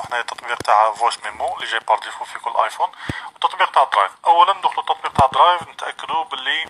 نستعملوا التطبيق تاع Voice Memo اللي جاي par défaut في كل iPhone والتطبيق تاع Drive اولا ندخلوا التطبيق تاع Drive نتاكدوا باللي